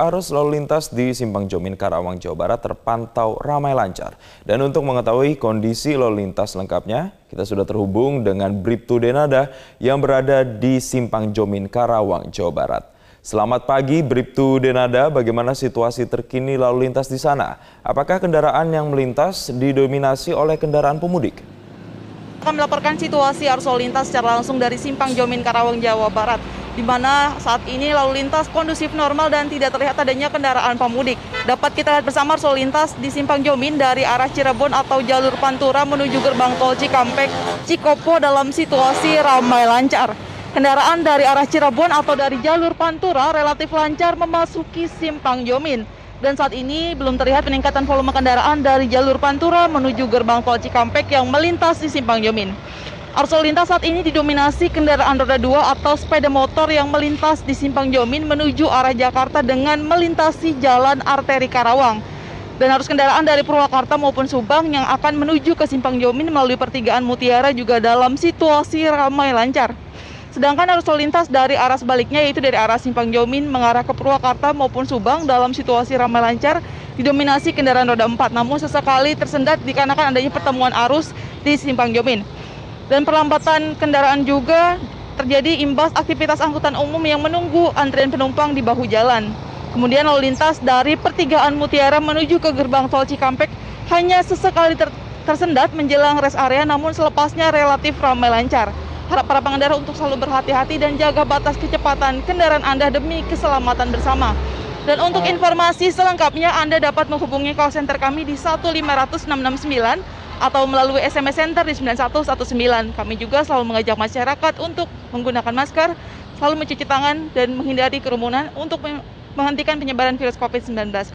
arus lalu lintas di Simpang Jomin Karawang, Jawa Barat terpantau ramai lancar. Dan untuk mengetahui kondisi lalu lintas lengkapnya, kita sudah terhubung dengan Bribtu Denada yang berada di Simpang Jomin Karawang, Jawa Barat. Selamat pagi Bribtu Denada, bagaimana situasi terkini lalu lintas di sana? Apakah kendaraan yang melintas didominasi oleh kendaraan pemudik? Akan melaporkan situasi arus lalu lintas secara langsung dari Simpang Jomin Karawang Jawa Barat di mana saat ini lalu lintas kondusif normal dan tidak terlihat adanya kendaraan pemudik. Dapat kita lihat bersama lalu lintas di Simpang Jomin dari arah Cirebon atau jalur Pantura menuju gerbang tol Cikampek, Cikopo dalam situasi ramai lancar. Kendaraan dari arah Cirebon atau dari jalur Pantura relatif lancar memasuki Simpang Jomin dan saat ini belum terlihat peningkatan volume kendaraan dari jalur Pantura menuju gerbang tol Cikampek yang melintas di Simpang Jomin. Arus lalu lintas saat ini didominasi kendaraan roda 2 atau sepeda motor yang melintas di Simpang Jomin menuju arah Jakarta dengan melintasi jalan arteri Karawang. Dan arus kendaraan dari Purwakarta maupun Subang yang akan menuju ke Simpang Jomin melalui pertigaan Mutiara juga dalam situasi ramai lancar. Sedangkan arus lalu lintas dari arah sebaliknya yaitu dari arah Simpang Jomin mengarah ke Purwakarta maupun Subang dalam situasi ramai lancar didominasi kendaraan roda 4 namun sesekali tersendat dikarenakan adanya pertemuan arus di Simpang Jomin. Dan perlambatan kendaraan juga terjadi imbas aktivitas angkutan umum yang menunggu antrian penumpang di bahu jalan. Kemudian lalu lintas dari pertigaan Mutiara menuju ke gerbang tol Cikampek hanya sesekali ter tersendat menjelang rest area namun selepasnya relatif ramai lancar harap para pengendara untuk selalu berhati-hati dan jaga batas kecepatan kendaraan Anda demi keselamatan bersama. Dan untuk informasi selengkapnya Anda dapat menghubungi call center kami di 1500669 atau melalui SMS Center di 9119. Kami juga selalu mengajak masyarakat untuk menggunakan masker, selalu mencuci tangan dan menghindari kerumunan untuk menghentikan penyebaran virus COVID-19.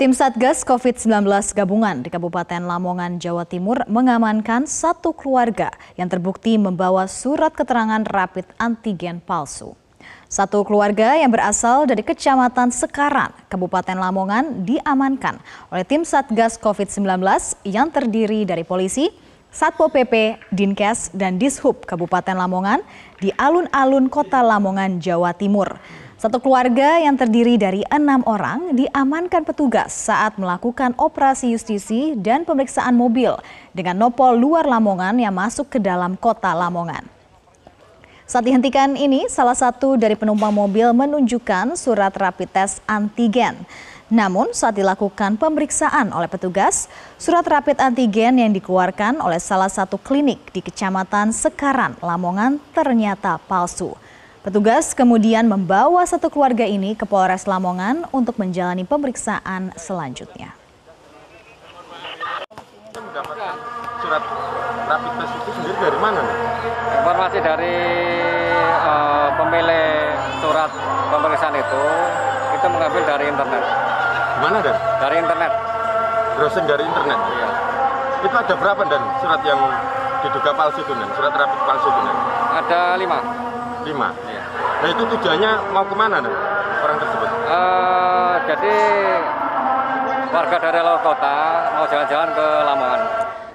Tim Satgas COVID-19 gabungan di Kabupaten Lamongan, Jawa Timur mengamankan satu keluarga yang terbukti membawa surat keterangan rapid antigen palsu. Satu keluarga yang berasal dari Kecamatan Sekaran, Kabupaten Lamongan diamankan oleh tim Satgas COVID-19 yang terdiri dari polisi, Satpol PP, Dinkes, dan Dishub Kabupaten Lamongan di alun-alun kota Lamongan, Jawa Timur. Satu keluarga yang terdiri dari enam orang diamankan petugas saat melakukan operasi justisi dan pemeriksaan mobil dengan nopol luar Lamongan yang masuk ke dalam kota Lamongan. Saat dihentikan ini, salah satu dari penumpang mobil menunjukkan surat rapid test antigen. Namun saat dilakukan pemeriksaan oleh petugas, surat rapid antigen yang dikeluarkan oleh salah satu klinik di Kecamatan Sekaran, Lamongan ternyata palsu. Petugas kemudian membawa satu keluarga ini ke Polres Lamongan untuk menjalani pemeriksaan selanjutnya. Surat rapid test itu sendiri dari mana nih? Informasi dari uh, pemilik surat pemeriksaan itu, itu mengambil dari internet. Mana dan? Dari internet. Browsing dari internet? Iya. Itu ada berapa dan surat yang diduga palsu itu dan? Surat rapid palsu itu dan? Ada lima. Lima? Nah itu tujuannya mau ke mana nih orang tersebut? Uh, jadi warga dari luar kota mau jalan-jalan ke Lamongan.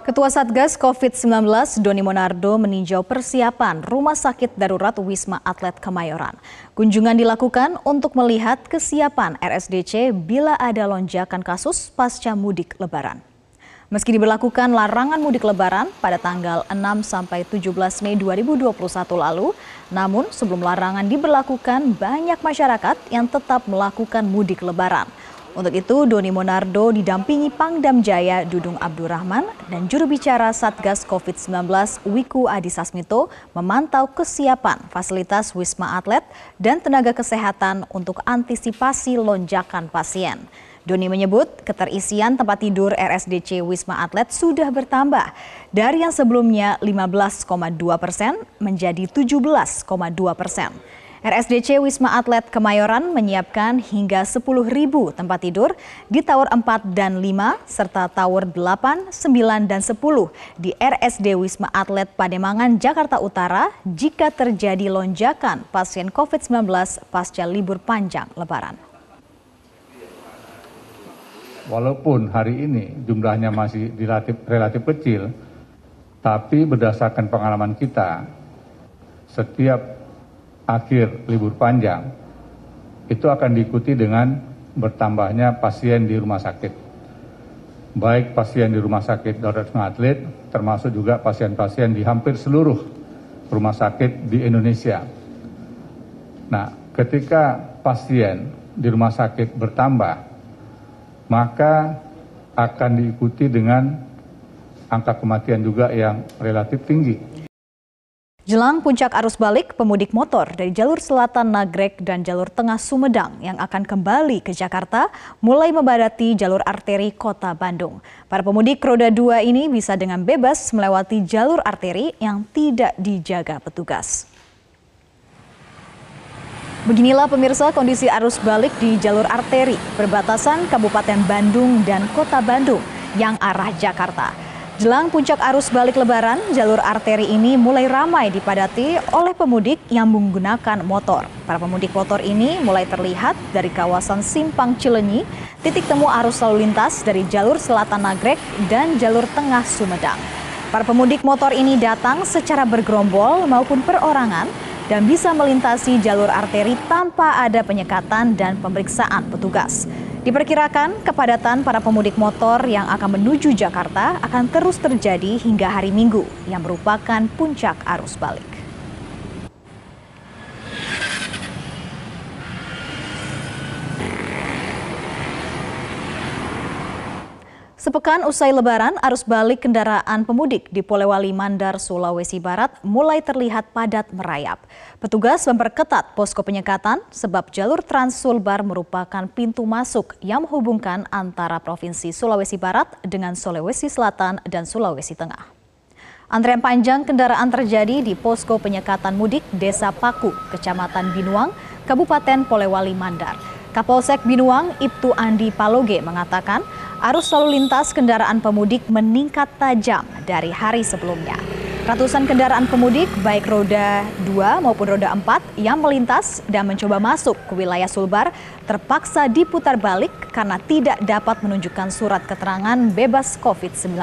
Ketua Satgas COVID-19 Doni Monardo meninjau persiapan Rumah Sakit Darurat Wisma Atlet Kemayoran. Kunjungan dilakukan untuk melihat kesiapan RSDC bila ada lonjakan kasus pasca mudik lebaran. Meski diberlakukan larangan mudik lebaran pada tanggal 6 sampai 17 Mei 2021 lalu, namun sebelum larangan diberlakukan banyak masyarakat yang tetap melakukan mudik lebaran. Untuk itu, Doni Monardo didampingi Pangdam Jaya Dudung Abdurrahman dan juru bicara Satgas COVID-19 Wiku Adisasmito memantau kesiapan fasilitas Wisma Atlet dan tenaga kesehatan untuk antisipasi lonjakan pasien. Doni menyebut keterisian tempat tidur RSDC Wisma Atlet sudah bertambah dari yang sebelumnya 15,2 persen menjadi 17,2 persen. RSDC Wisma Atlet Kemayoran menyiapkan hingga 10.000 tempat tidur di Tower 4 dan 5 serta Tower 8, 9, dan 10 di RSD Wisma Atlet Pademangan, Jakarta Utara jika terjadi lonjakan pasien COVID-19 pasca libur panjang Lebaran walaupun hari ini jumlahnya masih relatif, relatif kecil, tapi berdasarkan pengalaman kita, setiap akhir libur panjang, itu akan diikuti dengan bertambahnya pasien di rumah sakit. Baik pasien di rumah sakit Darurat Atlet, termasuk juga pasien-pasien di hampir seluruh rumah sakit di Indonesia. Nah, ketika pasien di rumah sakit bertambah, maka akan diikuti dengan angka kematian juga yang relatif tinggi. Jelang puncak arus balik, pemudik motor dari jalur selatan Nagrek dan jalur tengah Sumedang yang akan kembali ke Jakarta mulai membadati jalur arteri kota Bandung. Para pemudik roda dua ini bisa dengan bebas melewati jalur arteri yang tidak dijaga petugas. Beginilah pemirsa kondisi arus balik di jalur arteri perbatasan Kabupaten Bandung dan Kota Bandung yang arah Jakarta. Jelang puncak arus balik lebaran, jalur arteri ini mulai ramai dipadati oleh pemudik yang menggunakan motor. Para pemudik motor ini mulai terlihat dari kawasan Simpang Cilenyi, titik temu arus lalu lintas dari jalur selatan Nagrek dan jalur tengah Sumedang. Para pemudik motor ini datang secara bergerombol maupun perorangan dan bisa melintasi jalur arteri tanpa ada penyekatan dan pemeriksaan petugas. Diperkirakan kepadatan para pemudik motor yang akan menuju Jakarta akan terus terjadi hingga hari Minggu yang merupakan puncak arus balik. Sepekan usai lebaran, arus balik kendaraan pemudik di Polewali Mandar, Sulawesi Barat mulai terlihat padat merayap. Petugas memperketat posko penyekatan sebab jalur Trans Sulbar merupakan pintu masuk yang menghubungkan antara Provinsi Sulawesi Barat dengan Sulawesi Selatan dan Sulawesi Tengah. Antrean panjang kendaraan terjadi di posko penyekatan mudik Desa Paku, Kecamatan Binuang, Kabupaten Polewali Mandar. Kapolsek Binuang, Ibtu Andi Paloge mengatakan arus lalu lintas kendaraan pemudik meningkat tajam dari hari sebelumnya. Ratusan kendaraan pemudik baik roda 2 maupun roda 4 yang melintas dan mencoba masuk ke wilayah Sulbar terpaksa diputar balik karena tidak dapat menunjukkan surat keterangan bebas COVID-19.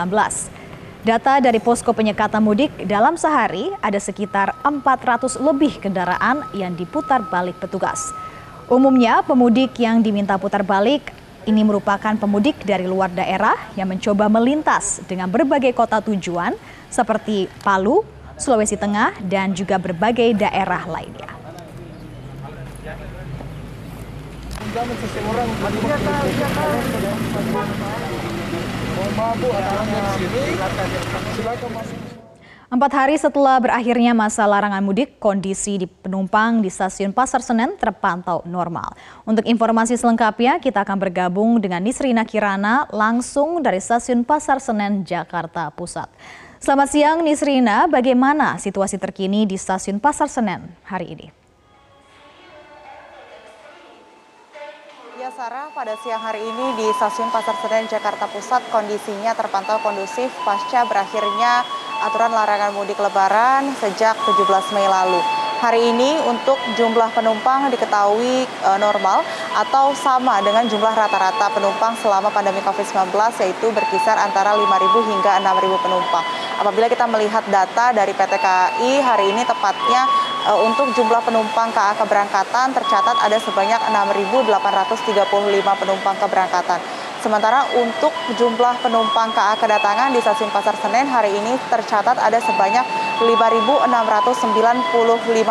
Data dari posko penyekatan mudik dalam sehari ada sekitar 400 lebih kendaraan yang diputar balik petugas. Umumnya pemudik yang diminta putar balik ini merupakan pemudik dari luar daerah yang mencoba melintas dengan berbagai kota tujuan seperti Palu, Sulawesi Tengah, dan juga berbagai daerah lainnya. Empat hari setelah berakhirnya masa larangan mudik, kondisi di penumpang di stasiun Pasar Senen terpantau normal. Untuk informasi selengkapnya, kita akan bergabung dengan Nisrina Kirana langsung dari stasiun Pasar Senen, Jakarta Pusat. Selamat siang Nisrina, bagaimana situasi terkini di stasiun Pasar Senen hari ini? Ya Sarah, pada siang hari ini di Stasiun Pasar Senen Jakarta Pusat kondisinya terpantau kondusif pasca berakhirnya aturan larangan mudik lebaran sejak 17 Mei lalu. Hari ini untuk jumlah penumpang diketahui e, normal atau sama dengan jumlah rata-rata penumpang selama pandemi COVID-19 yaitu berkisar antara 5.000 hingga 6.000 penumpang. Apabila kita melihat data dari PT KAI hari ini tepatnya e, untuk jumlah penumpang KA keberangkatan tercatat ada sebanyak 6.835 penumpang keberangkatan. Sementara untuk jumlah penumpang KA kedatangan di stasiun Pasar Senen hari ini tercatat ada sebanyak 5.695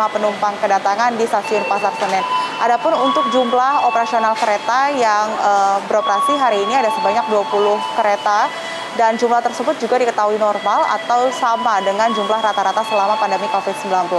penumpang kedatangan di stasiun Pasar Senen. Adapun untuk jumlah operasional kereta yang e, beroperasi hari ini ada sebanyak 20 kereta dan jumlah tersebut juga diketahui normal atau sama dengan jumlah rata-rata selama pandemi COVID-19.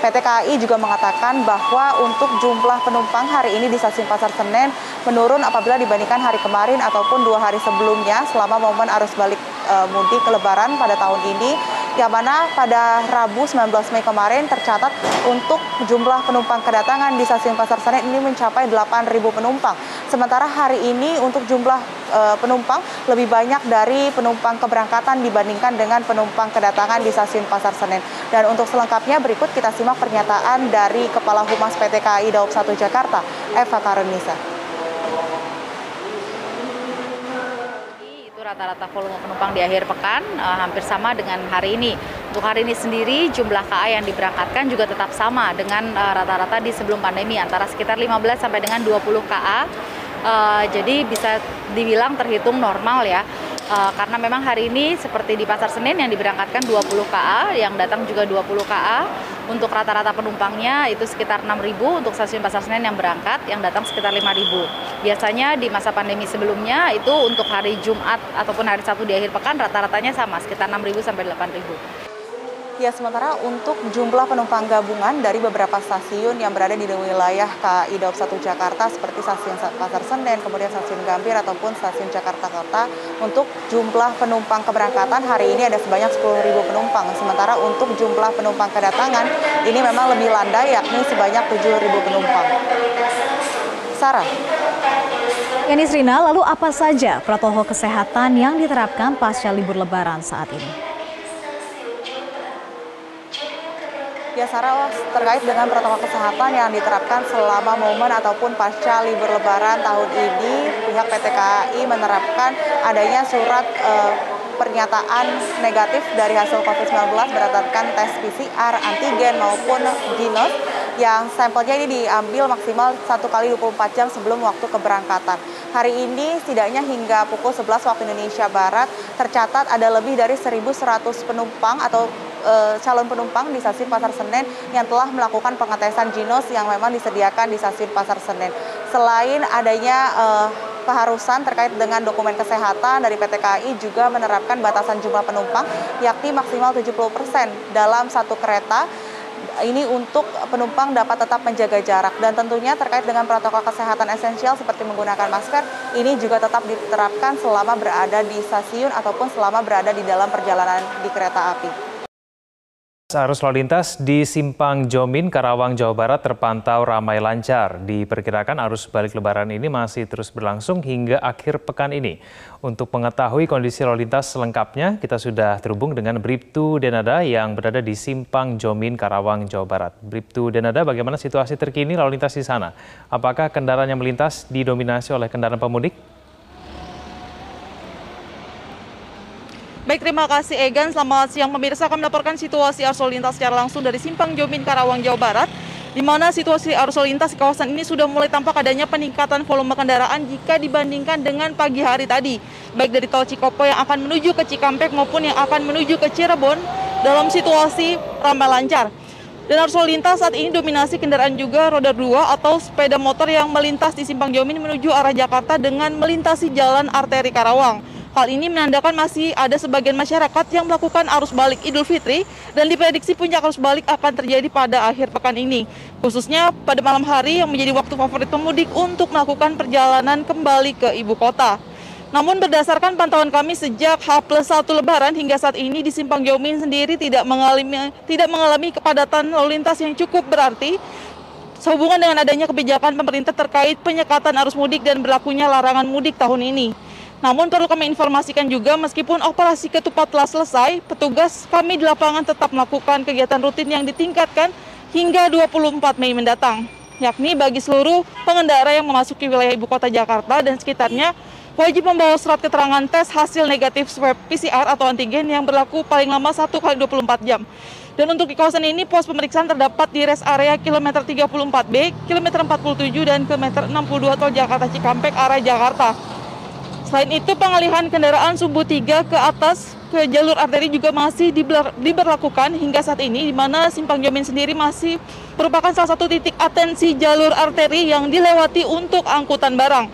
PT KAI juga mengatakan bahwa untuk jumlah penumpang hari ini di stasiun Pasar Senen menurun apabila dibandingkan hari kemarin ataupun dua hari sebelumnya selama momen arus balik e, mudik lebaran pada tahun ini yang mana pada Rabu 19 Mei kemarin tercatat untuk jumlah penumpang kedatangan di stasiun Pasar Senen ini mencapai 8.000 penumpang. Sementara hari ini untuk jumlah e, penumpang lebih banyak dari penumpang keberangkatan dibandingkan dengan penumpang kedatangan di stasiun Pasar Senen. Dan untuk selengkapnya berikut kita simak pernyataan dari Kepala Humas PT KAI Daob 1 Jakarta, Eva Karenisa. Itu rata-rata volume penumpang di akhir pekan uh, hampir sama dengan hari ini. Untuk hari ini sendiri jumlah KA yang diberangkatkan juga tetap sama dengan eh, rata-rata uh, di sebelum pandemi antara sekitar 15 sampai dengan 20 KA. Uh, jadi bisa dibilang terhitung normal ya. Uh, karena memang hari ini seperti di Pasar Senen yang diberangkatkan 20 KA, yang datang juga 20 KA. Untuk rata-rata penumpangnya itu sekitar 6.000 untuk stasiun Pasar Senen yang berangkat, yang datang sekitar 5.000. Biasanya di masa pandemi sebelumnya itu untuk hari Jumat ataupun hari Sabtu di akhir pekan rata-ratanya sama sekitar 6.000 sampai 8.000. Ya, sementara untuk jumlah penumpang gabungan dari beberapa stasiun yang berada di wilayah KAI Daup 1 Jakarta seperti stasiun Pasar Senen, kemudian stasiun Gambir ataupun stasiun Jakarta Kota untuk jumlah penumpang keberangkatan hari ini ada sebanyak 10.000 penumpang. Sementara untuk jumlah penumpang kedatangan ini memang lebih landai yakni sebanyak 7.000 penumpang. Sarah. Yani Srina, lalu apa saja protokol kesehatan yang diterapkan pasca libur lebaran saat ini? Ya Sarah, terkait dengan protokol kesehatan yang diterapkan selama momen ataupun pasca libur lebaran tahun ini, pihak PT KAI menerapkan adanya surat eh, pernyataan negatif dari hasil COVID-19 berdasarkan tes PCR, antigen maupun ginos yang sampelnya ini diambil maksimal 1 kali 24 jam sebelum waktu keberangkatan. Hari ini setidaknya hingga pukul 11 waktu Indonesia Barat tercatat ada lebih dari 1.100 penumpang atau uh, calon penumpang di stasiun Pasar Senen yang telah melakukan pengetesan Ginos yang memang disediakan di stasiun Pasar Senen. Selain adanya uh, keharusan terkait dengan dokumen kesehatan dari PT KAI juga menerapkan batasan jumlah penumpang yakni maksimal 70% dalam satu kereta ini untuk penumpang dapat tetap menjaga jarak dan tentunya terkait dengan protokol kesehatan esensial seperti menggunakan masker ini juga tetap diterapkan selama berada di stasiun ataupun selama berada di dalam perjalanan di kereta api. Arus lalu lintas di Simpang Jomin, Karawang, Jawa Barat terpantau ramai lancar. Diperkirakan arus balik lebaran ini masih terus berlangsung hingga akhir pekan ini. Untuk mengetahui kondisi lalu lintas selengkapnya, kita sudah terhubung dengan Bribtu Denada yang berada di Simpang Jomin, Karawang, Jawa Barat. Bribtu Denada, bagaimana situasi terkini lalu lintas di sana? Apakah kendaraan yang melintas didominasi oleh kendaraan pemudik? Baik, terima kasih Egan. Selamat siang pemirsa. Kami melaporkan situasi arus lalu lintas secara langsung dari Simpang Jomin, Karawang, Jawa Barat di mana situasi arus lalu lintas di kawasan ini sudah mulai tampak adanya peningkatan volume kendaraan jika dibandingkan dengan pagi hari tadi, baik dari tol Cikopo yang akan menuju ke Cikampek maupun yang akan menuju ke Cirebon dalam situasi ramai lancar. Dan arus lalu lintas saat ini dominasi kendaraan juga roda dua atau sepeda motor yang melintas di Simpang Jomin menuju arah Jakarta dengan melintasi jalan arteri Karawang. Hal ini menandakan masih ada sebagian masyarakat yang melakukan arus balik Idul Fitri dan diprediksi puncak arus balik akan terjadi pada akhir pekan ini. Khususnya pada malam hari yang menjadi waktu favorit pemudik untuk melakukan perjalanan kembali ke ibu kota. Namun berdasarkan pantauan kami sejak H plus 1 Lebaran hingga saat ini di Simpang Jomin sendiri tidak mengalami tidak mengalami kepadatan lalu lintas yang cukup berarti sehubungan dengan adanya kebijakan pemerintah terkait penyekatan arus mudik dan berlakunya larangan mudik tahun ini. Namun perlu kami informasikan juga meskipun operasi ketupat telah selesai, petugas kami di lapangan tetap melakukan kegiatan rutin yang ditingkatkan hingga 24 Mei mendatang. Yakni bagi seluruh pengendara yang memasuki wilayah ibu kota Jakarta dan sekitarnya wajib membawa surat keterangan tes hasil negatif swab PCR atau antigen yang berlaku paling lama 1 kali 24 jam. Dan untuk di kawasan ini pos pemeriksaan terdapat di rest area kilometer 34B, kilometer 47 dan kilometer 62 tol Jakarta Cikampek arah Jakarta. Selain itu, pengalihan kendaraan sumbu 3 ke atas ke jalur arteri juga masih diberlakukan hingga saat ini, di mana Simpang Jomin sendiri masih merupakan salah satu titik atensi jalur arteri yang dilewati untuk angkutan barang.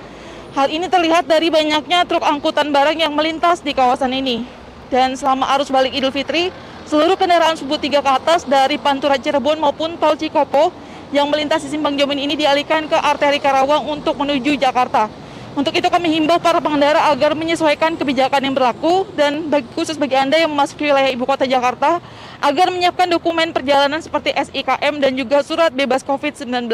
Hal ini terlihat dari banyaknya truk angkutan barang yang melintas di kawasan ini. Dan selama arus balik Idul Fitri, seluruh kendaraan sumbu 3 ke atas dari Pantura Cirebon maupun Tol Cikopo yang melintas di Simpang Jomin ini dialihkan ke arteri Karawang untuk menuju Jakarta. Untuk itu kami himbau para pengendara agar menyesuaikan kebijakan yang berlaku dan bagi, khusus bagi Anda yang memasuki wilayah ibu kota Jakarta agar menyiapkan dokumen perjalanan seperti SIKM dan juga surat bebas COVID-19.